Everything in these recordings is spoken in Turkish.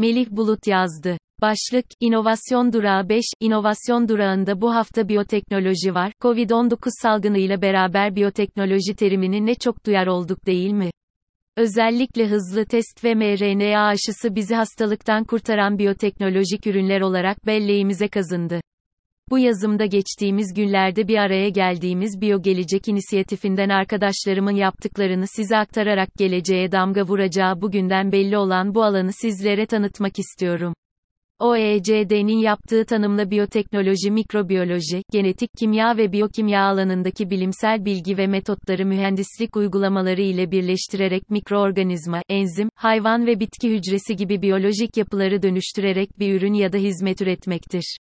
Melih Bulut yazdı. Başlık, İnovasyon Durağı 5, İnovasyon Durağı'nda bu hafta biyoteknoloji var. Covid-19 salgınıyla beraber biyoteknoloji terimini ne çok duyar olduk değil mi? Özellikle hızlı test ve mRNA aşısı bizi hastalıktan kurtaran biyoteknolojik ürünler olarak belleğimize kazındı. Bu yazımda geçtiğimiz günlerde bir araya geldiğimiz Biyo Gelecek inisiyatifinden arkadaşlarımın yaptıklarını size aktararak geleceğe damga vuracağı bugünden belli olan bu alanı sizlere tanıtmak istiyorum. OECD'nin yaptığı tanımla biyoteknoloji, mikrobiyoloji, genetik kimya ve biyokimya alanındaki bilimsel bilgi ve metotları mühendislik uygulamaları ile birleştirerek mikroorganizma, enzim, hayvan ve bitki hücresi gibi biyolojik yapıları dönüştürerek bir ürün ya da hizmet üretmektir.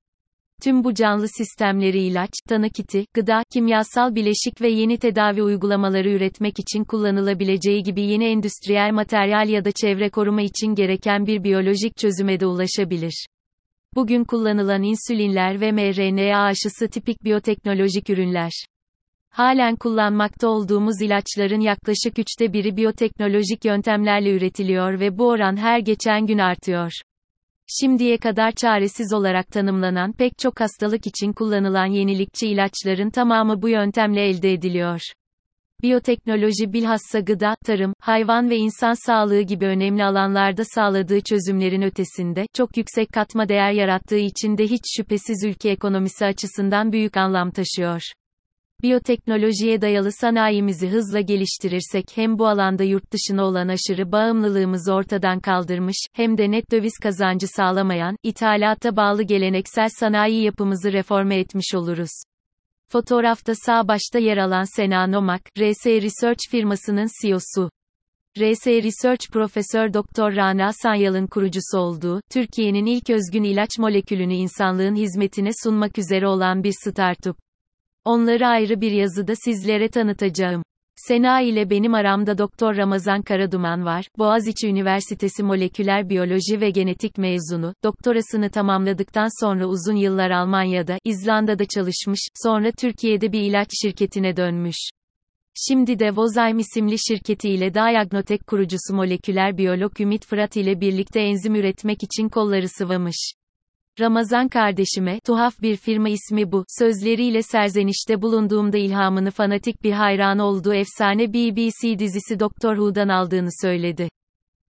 Tüm bu canlı sistemleri ilaç, tanı kiti, gıda, kimyasal bileşik ve yeni tedavi uygulamaları üretmek için kullanılabileceği gibi yeni endüstriyel materyal ya da çevre koruma için gereken bir biyolojik çözüme de ulaşabilir. Bugün kullanılan insülinler ve mRNA aşısı tipik biyoteknolojik ürünler. Halen kullanmakta olduğumuz ilaçların yaklaşık üçte biri biyoteknolojik yöntemlerle üretiliyor ve bu oran her geçen gün artıyor. Şimdiye kadar çaresiz olarak tanımlanan pek çok hastalık için kullanılan yenilikçi ilaçların tamamı bu yöntemle elde ediliyor. Biyoteknoloji bilhassa gıda, tarım, hayvan ve insan sağlığı gibi önemli alanlarda sağladığı çözümlerin ötesinde, çok yüksek katma değer yarattığı için de hiç şüphesiz ülke ekonomisi açısından büyük anlam taşıyor. Biyoteknolojiye dayalı sanayimizi hızla geliştirirsek hem bu alanda yurt dışına olan aşırı bağımlılığımızı ortadan kaldırmış, hem de net döviz kazancı sağlamayan, ithalata bağlı geleneksel sanayi yapımızı reforme etmiş oluruz. Fotoğrafta sağ başta yer alan Sena Nomak, RS Research firmasının CEO'su. RS Research Profesör Doktor Rana Sanyal'ın kurucusu olduğu, Türkiye'nin ilk özgün ilaç molekülünü insanlığın hizmetine sunmak üzere olan bir startup. Onları ayrı bir yazıda sizlere tanıtacağım. Sena ile benim aramda Doktor Ramazan Karaduman var. Boğaziçi Üniversitesi Moleküler Biyoloji ve Genetik mezunu. Doktorasını tamamladıktan sonra uzun yıllar Almanya'da, İzlanda'da çalışmış, sonra Türkiye'de bir ilaç şirketine dönmüş. Şimdi de Vozyme isimli şirketiyle Diagnotek kurucusu moleküler biyolog Ümit Fırat ile birlikte enzim üretmek için kolları sıvamış. Ramazan kardeşime, tuhaf bir firma ismi bu, sözleriyle serzenişte bulunduğumda ilhamını fanatik bir hayran olduğu efsane BBC dizisi Doctor Who'dan aldığını söyledi.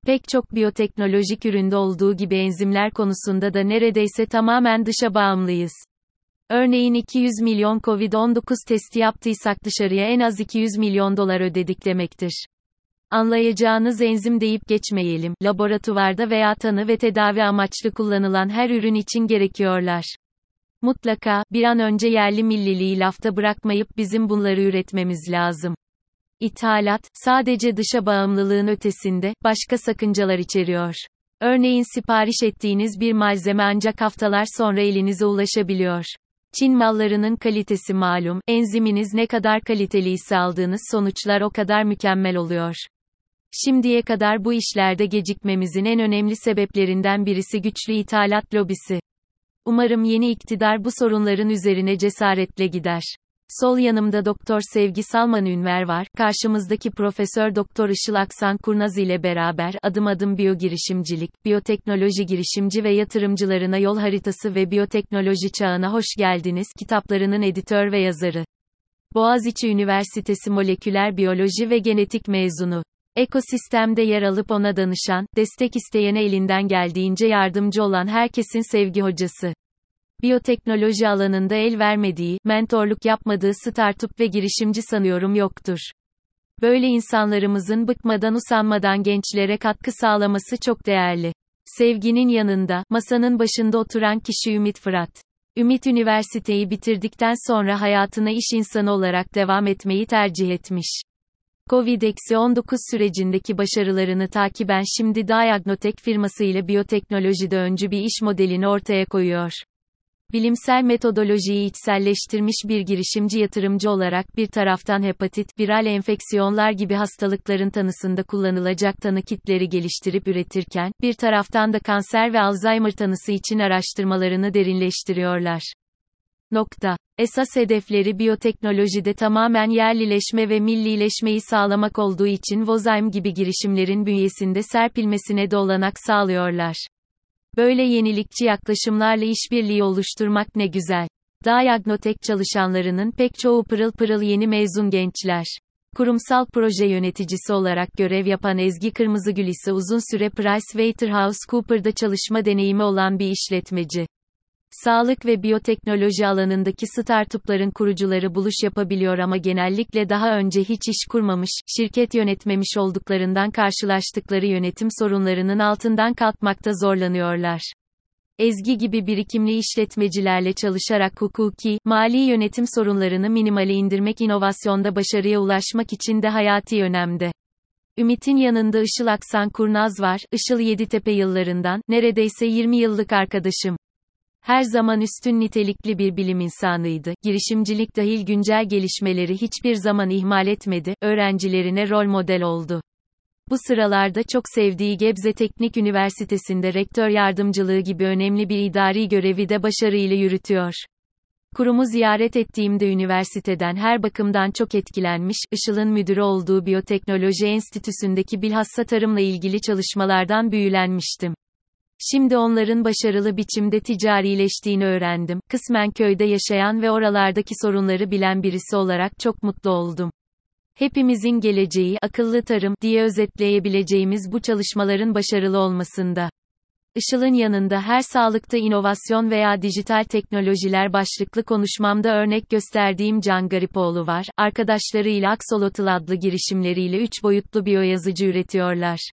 Pek çok biyoteknolojik üründe olduğu gibi enzimler konusunda da neredeyse tamamen dışa bağımlıyız. Örneğin 200 milyon COVID-19 testi yaptıysak dışarıya en az 200 milyon dolar ödedik demektir. Anlayacağınız enzim deyip geçmeyelim, laboratuvarda veya tanı ve tedavi amaçlı kullanılan her ürün için gerekiyorlar. Mutlaka, bir an önce yerli milliliği lafta bırakmayıp bizim bunları üretmemiz lazım. İthalat, sadece dışa bağımlılığın ötesinde, başka sakıncalar içeriyor. Örneğin sipariş ettiğiniz bir malzeme ancak haftalar sonra elinize ulaşabiliyor. Çin mallarının kalitesi malum, enziminiz ne kadar kaliteliyse aldığınız sonuçlar o kadar mükemmel oluyor. Şimdiye kadar bu işlerde gecikmemizin en önemli sebeplerinden birisi güçlü ithalat lobisi. Umarım yeni iktidar bu sorunların üzerine cesaretle gider. Sol yanımda Doktor Sevgi Salman Ünver var. Karşımızdaki Profesör Doktor Işıl Aksan Kurnaz ile beraber adım adım biyo girişimcilik, biyoteknoloji girişimci ve yatırımcılarına yol haritası ve biyoteknoloji çağına hoş geldiniz kitaplarının editör ve yazarı. Boğaziçi Üniversitesi Moleküler Biyoloji ve Genetik mezunu. Ekosistemde yer alıp ona danışan, destek isteyene elinden geldiğince yardımcı olan herkesin sevgi hocası. Biyoteknoloji alanında el vermediği, mentorluk yapmadığı startup ve girişimci sanıyorum yoktur. Böyle insanlarımızın bıkmadan usanmadan gençlere katkı sağlaması çok değerli. Sevginin yanında, masanın başında oturan kişi Ümit Fırat. Ümit üniversiteyi bitirdikten sonra hayatına iş insanı olarak devam etmeyi tercih etmiş. Covid-19 sürecindeki başarılarını takiben şimdi Diagnotek firması ile biyoteknolojide öncü bir iş modelini ortaya koyuyor. Bilimsel metodolojiyi içselleştirmiş bir girişimci yatırımcı olarak bir taraftan hepatit, viral enfeksiyonlar gibi hastalıkların tanısında kullanılacak tanı kitleri geliştirip üretirken, bir taraftan da kanser ve Alzheimer tanısı için araştırmalarını derinleştiriyorlar. Nokta. Esas hedefleri biyoteknolojide tamamen yerlileşme ve millileşmeyi sağlamak olduğu için Vozyme gibi girişimlerin bünyesinde serpilmesine de olanak sağlıyorlar. Böyle yenilikçi yaklaşımlarla işbirliği oluşturmak ne güzel. Diagnotek çalışanlarının pek çoğu pırıl pırıl yeni mezun gençler. Kurumsal proje yöneticisi olarak görev yapan Ezgi Kırmızıgül ise uzun süre PricewaterhouseCoopers'da çalışma deneyimi olan bir işletmeci. Sağlık ve biyoteknoloji alanındaki startupların kurucuları buluş yapabiliyor ama genellikle daha önce hiç iş kurmamış, şirket yönetmemiş olduklarından karşılaştıkları yönetim sorunlarının altından kalkmakta zorlanıyorlar. Ezgi gibi birikimli işletmecilerle çalışarak hukuki, mali yönetim sorunlarını minimale indirmek inovasyonda başarıya ulaşmak için de hayati önemde. Ümit'in yanında Işıl Aksan Kurnaz var, Işıl Yeditepe yıllarından, neredeyse 20 yıllık arkadaşım. Her zaman üstün nitelikli bir bilim insanıydı. Girişimcilik dahil güncel gelişmeleri hiçbir zaman ihmal etmedi. Öğrencilerine rol model oldu. Bu sıralarda çok sevdiği Gebze Teknik Üniversitesi'nde rektör yardımcılığı gibi önemli bir idari görevi de başarıyla yürütüyor. Kurumu ziyaret ettiğimde üniversiteden her bakımdan çok etkilenmiş, Işıl'ın müdürü olduğu Biyoteknoloji Enstitüsü'ndeki bilhassa tarımla ilgili çalışmalardan büyülenmiştim. Şimdi onların başarılı biçimde ticarileştiğini öğrendim. Kısmen köyde yaşayan ve oralardaki sorunları bilen birisi olarak çok mutlu oldum. Hepimizin geleceği akıllı tarım diye özetleyebileceğimiz bu çalışmaların başarılı olmasında. Işıl'ın yanında her sağlıkta inovasyon veya dijital teknolojiler başlıklı konuşmamda örnek gösterdiğim Can Garipoğlu var. Arkadaşlarıyla Axolotl adlı girişimleriyle 3 boyutlu biyoyazıcı üretiyorlar.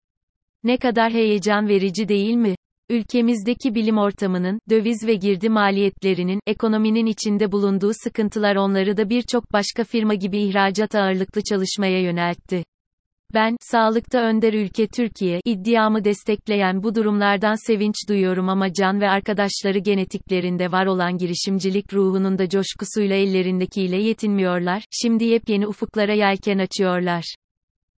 Ne kadar heyecan verici değil mi? Ülkemizdeki bilim ortamının, döviz ve girdi maliyetlerinin, ekonominin içinde bulunduğu sıkıntılar onları da birçok başka firma gibi ihracat ağırlıklı çalışmaya yöneltti. Ben, sağlıkta önder ülke Türkiye, iddiamı destekleyen bu durumlardan sevinç duyuyorum ama Can ve arkadaşları genetiklerinde var olan girişimcilik ruhunun da coşkusuyla ellerindekiyle yetinmiyorlar, şimdi yepyeni ufuklara yelken açıyorlar.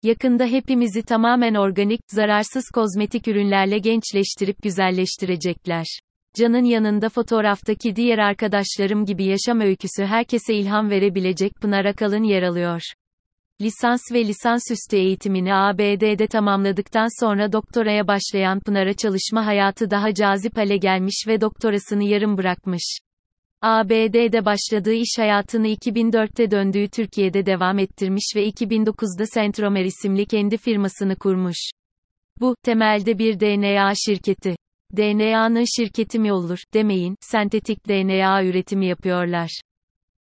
Yakında hepimizi tamamen organik, zararsız kozmetik ürünlerle gençleştirip güzelleştirecekler. Can'ın yanında fotoğraftaki diğer arkadaşlarım gibi yaşam öyküsü herkese ilham verebilecek Pınar Akalın yer alıyor. Lisans ve lisansüstü eğitimini ABD'de tamamladıktan sonra doktoraya başlayan Pınar'a çalışma hayatı daha cazip hale gelmiş ve doktorasını yarım bırakmış. ABD'de başladığı iş hayatını 2004'te döndüğü Türkiye'de devam ettirmiş ve 2009'da Centromer isimli kendi firmasını kurmuş. Bu, temelde bir DNA şirketi. DNA'nın şirketi mi olur, demeyin, sentetik DNA üretimi yapıyorlar.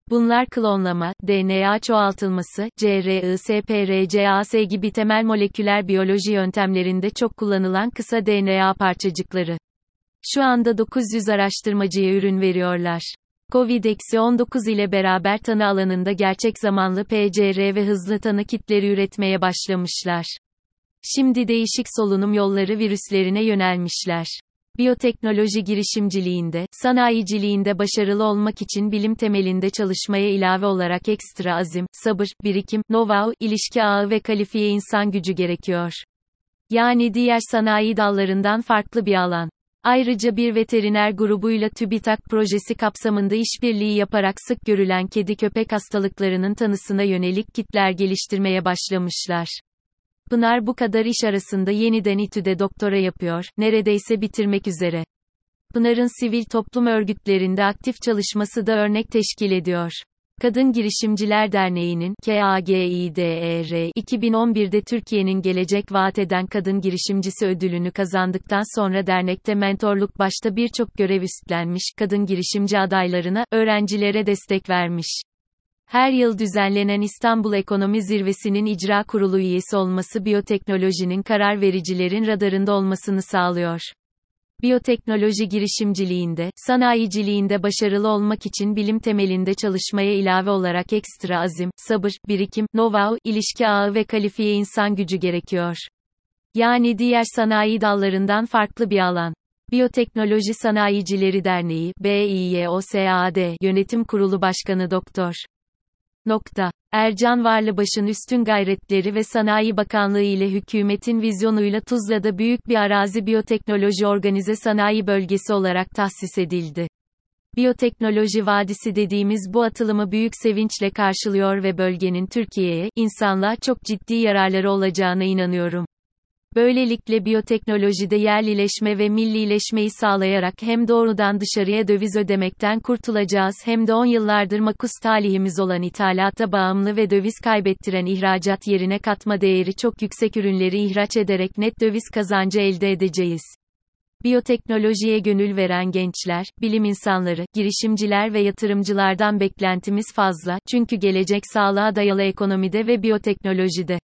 Bunlar klonlama, DNA çoğaltılması, CRISPR-Cas gibi temel moleküler biyoloji yöntemlerinde çok kullanılan kısa DNA parçacıkları. Şu anda 900 araştırmacıya ürün veriyorlar. Covid-19 ile beraber tanı alanında gerçek zamanlı PCR ve hızlı tanı kitleri üretmeye başlamışlar. Şimdi değişik solunum yolları virüslerine yönelmişler. Biyoteknoloji girişimciliğinde, sanayiciliğinde başarılı olmak için bilim temelinde çalışmaya ilave olarak ekstra azim, sabır, birikim, know-how, ilişki ağı ve kalifiye insan gücü gerekiyor. Yani diğer sanayi dallarından farklı bir alan. Ayrıca bir veteriner grubuyla TÜBİTAK projesi kapsamında işbirliği yaparak sık görülen kedi köpek hastalıklarının tanısına yönelik kitler geliştirmeye başlamışlar. Pınar bu kadar iş arasında yeniden İTÜ'de doktora yapıyor, neredeyse bitirmek üzere. Pınar'ın sivil toplum örgütlerinde aktif çalışması da örnek teşkil ediyor. Kadın Girişimciler Derneği'nin KAGİDER 2011'de Türkiye'nin gelecek vaat eden kadın girişimcisi ödülünü kazandıktan sonra dernekte mentorluk başta birçok görev üstlenmiş kadın girişimci adaylarına, öğrencilere destek vermiş. Her yıl düzenlenen İstanbul Ekonomi Zirvesi'nin icra kurulu üyesi olması biyoteknolojinin karar vericilerin radarında olmasını sağlıyor. Biyoteknoloji girişimciliğinde, sanayiciliğinde başarılı olmak için bilim temelinde çalışmaya ilave olarak ekstra azim, sabır, birikim, know-how, ilişki ağı ve kalifiye insan gücü gerekiyor. Yani diğer sanayi dallarından farklı bir alan. Biyoteknoloji Sanayicileri Derneği, BİYOSAD Yönetim Kurulu Başkanı Doktor Nokta. Ercan Varlıbaş'ın üstün gayretleri ve Sanayi Bakanlığı ile hükümetin vizyonuyla Tuzla'da büyük bir arazi biyoteknoloji organize sanayi bölgesi olarak tahsis edildi. Biyoteknoloji Vadisi dediğimiz bu atılımı büyük sevinçle karşılıyor ve bölgenin Türkiye'ye, insanlığa çok ciddi yararları olacağına inanıyorum. Böylelikle biyoteknolojide yerlileşme ve millileşmeyi sağlayarak hem doğrudan dışarıya döviz ödemekten kurtulacağız hem de 10 yıllardır makus talihimiz olan ithalata bağımlı ve döviz kaybettiren ihracat yerine katma değeri çok yüksek ürünleri ihraç ederek net döviz kazancı elde edeceğiz. Biyoteknolojiye gönül veren gençler, bilim insanları, girişimciler ve yatırımcılardan beklentimiz fazla, çünkü gelecek sağlığa dayalı ekonomide ve biyoteknolojide.